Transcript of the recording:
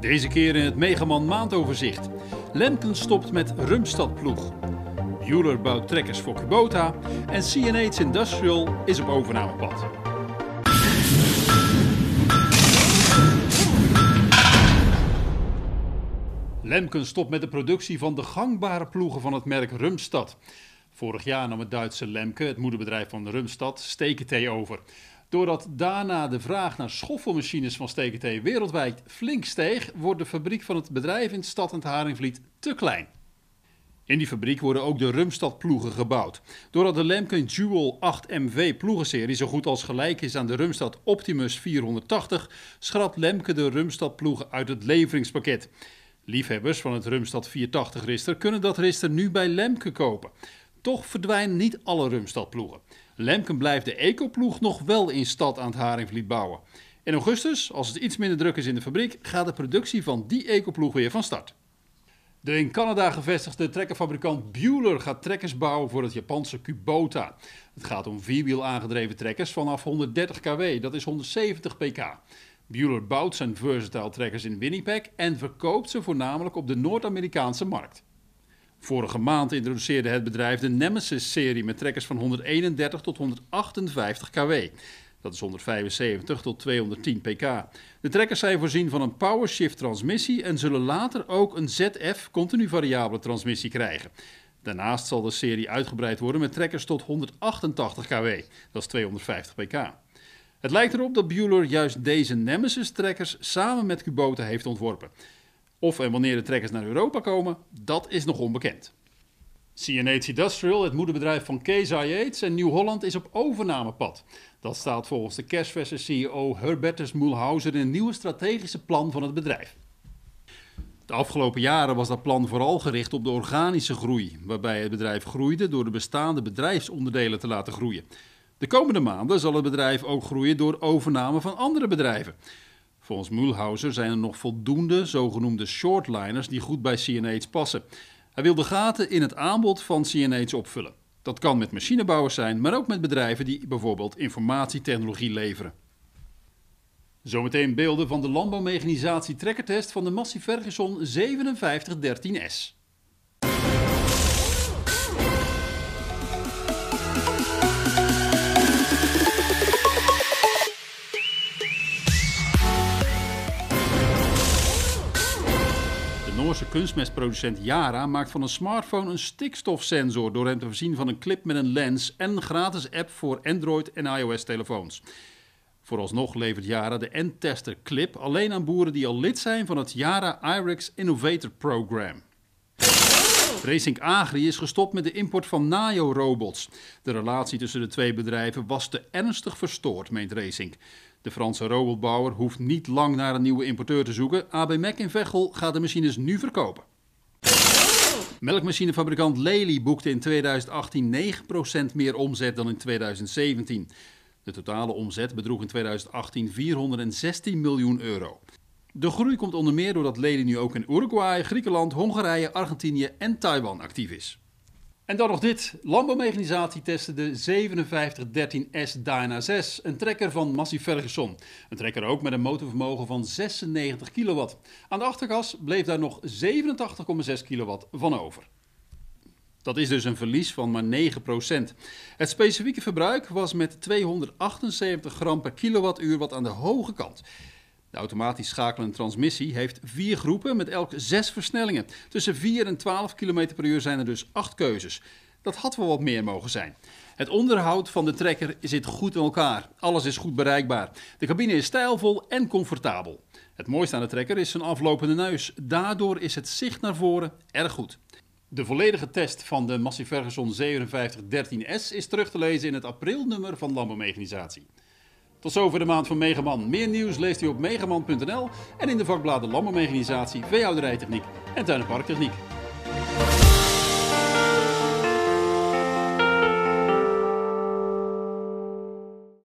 Deze keer in het Megaman maandoverzicht. Lemken stopt met Rumstad ploeg. Bueller bouwt trekkers voor Kubota. En CNH Industrial is op overnamepad. Lemken stopt met de productie van de gangbare ploegen van het merk Rumstad. Vorig jaar nam het Duitse Lemke, het moederbedrijf van Rumstad, Stekentee over. Doordat daarna de vraag naar schoffelmachines van Stekentee wereldwijd flink steeg, wordt de fabriek van het bedrijf in stad en Haringvliet te klein. In die fabriek worden ook de Rumstad ploegen gebouwd. Doordat de Lemken Jewel 8 MV ploegenserie zo goed als gelijk is aan de Rumstad Optimus 480, schrapt Lemke de Rumstad ploegen uit het leveringspakket. Liefhebbers van het Rumstad 480 Rister kunnen dat Rister nu bij Lemke kopen. Toch verdwijnen niet alle Rumstad ploegen. Lemken blijft de Eco-ploeg nog wel in stad aan het Haringvliet bouwen. In augustus, als het iets minder druk is in de fabriek, gaat de productie van die Eco-ploeg weer van start. De in Canada gevestigde trekkerfabrikant Bueller gaat trekkers bouwen voor het Japanse Kubota. Het gaat om vierwiel aangedreven trekkers vanaf 130 kW, dat is 170 pk. Bueller bouwt zijn versatile trekkers in Winnipeg en verkoopt ze voornamelijk op de Noord-Amerikaanse markt. Vorige maand introduceerde het bedrijf de Nemesis-serie met trekkers van 131 tot 158 kW. Dat is 175 tot 210 pk. De trekkers zijn voorzien van een PowerShift transmissie en zullen later ook een ZF continu variabele transmissie krijgen. Daarnaast zal de serie uitgebreid worden met trekkers tot 188 kW, dat is 250 pk. Het lijkt erop dat Bueller juist deze Nemesis-trekkers samen met Kubota heeft ontworpen. Of en wanneer de trekkers naar Europa komen, dat is nog onbekend. CNH Industrial, het moederbedrijf van Case Yates en Nieuw-Holland, is op overnamepad. Dat staat volgens de kerstverse CEO Herbertus Mulhauser in een nieuwe strategische plan van het bedrijf. De afgelopen jaren was dat plan vooral gericht op de organische groei, waarbij het bedrijf groeide door de bestaande bedrijfsonderdelen te laten groeien. De komende maanden zal het bedrijf ook groeien door overname van andere bedrijven. Volgens Mulhauser zijn er nog voldoende zogenoemde shortliners die goed bij CNH passen. Hij wil de gaten in het aanbod van CNH opvullen. Dat kan met machinebouwers zijn, maar ook met bedrijven die bijvoorbeeld informatietechnologie leveren. Zometeen beelden van de landbouwmechanisatie trekkertest van de Massey Ferguson 5713S. Noorse kunstmestproducent Yara maakt van een smartphone een stikstofsensor door hem te voorzien van een clip met een lens en een gratis app voor Android en iOS telefoons. Vooralsnog levert Yara de N-tester clip alleen aan boeren die al lid zijn van het Yara IREX Innovator Program. Racing Agri is gestopt met de import van Nayo-robots. De relatie tussen de twee bedrijven was te ernstig verstoord, meent Racing. De Franse robotbouwer hoeft niet lang naar een nieuwe importeur te zoeken. AB Mac in Veghel gaat de machines nu verkopen. Melkmachinefabrikant Lely boekte in 2018 9% meer omzet dan in 2017. De totale omzet bedroeg in 2018 416 miljoen euro. De groei komt onder meer doordat Lely nu ook in Uruguay, Griekenland, Hongarije, Argentinië en Taiwan actief is. En dan nog dit. Landbouwmechanisatie testte de 5713S Dyna 6, een trekker van Massey Ferguson. Een trekker ook met een motorvermogen van 96 kW. Aan de achterkas bleef daar nog 87,6 kW van over. Dat is dus een verlies van maar 9%. Het specifieke verbruik was met 278 gram per kilowattuur wat aan de hoge kant. De automatisch schakelende transmissie heeft vier groepen met elk zes versnellingen. Tussen 4 en 12 km per uur zijn er dus acht keuzes. Dat had wel wat meer mogen zijn. Het onderhoud van de trekker zit goed in elkaar. Alles is goed bereikbaar. De cabine is stijlvol en comfortabel. Het mooiste aan de trekker is zijn aflopende neus. Daardoor is het zicht naar voren erg goed. De volledige test van de Massey Ferguson 5713S is terug te lezen in het aprilnummer van Landbouwmechanisatie. Tot zover de maand van Megaman. Meer nieuws leest u op megaman.nl en in de vakbladen Landbouwmechanisatie, Veehouderijtechniek en Tuin- en Parktechniek.